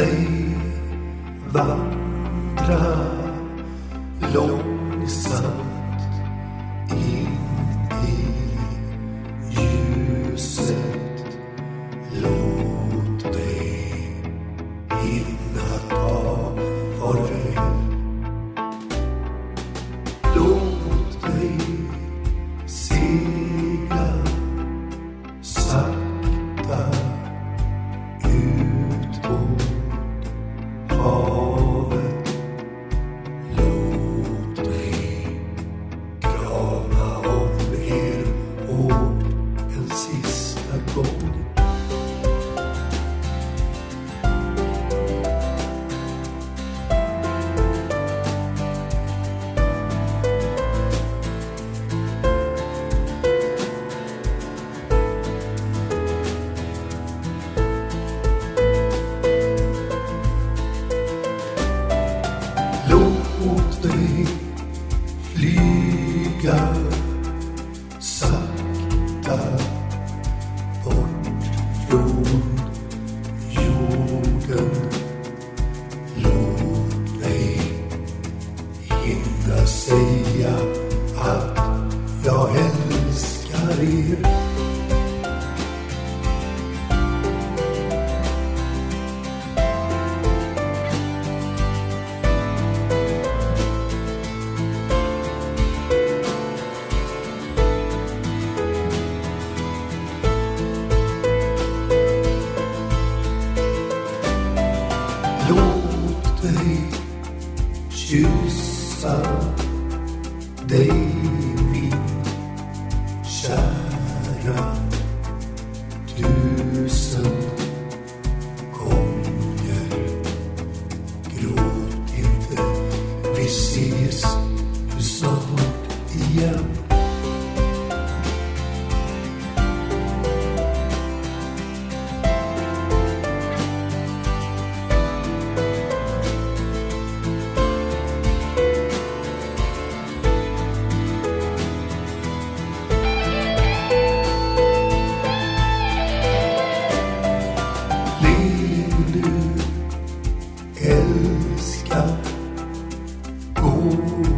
dig vandra långsamt in i ljuset. Låt mig hinna ta farväl. Låt mig segla sakta ut på Låt flyga sakta bort från jorden. Låt mig hinna säga att dig up. Oh.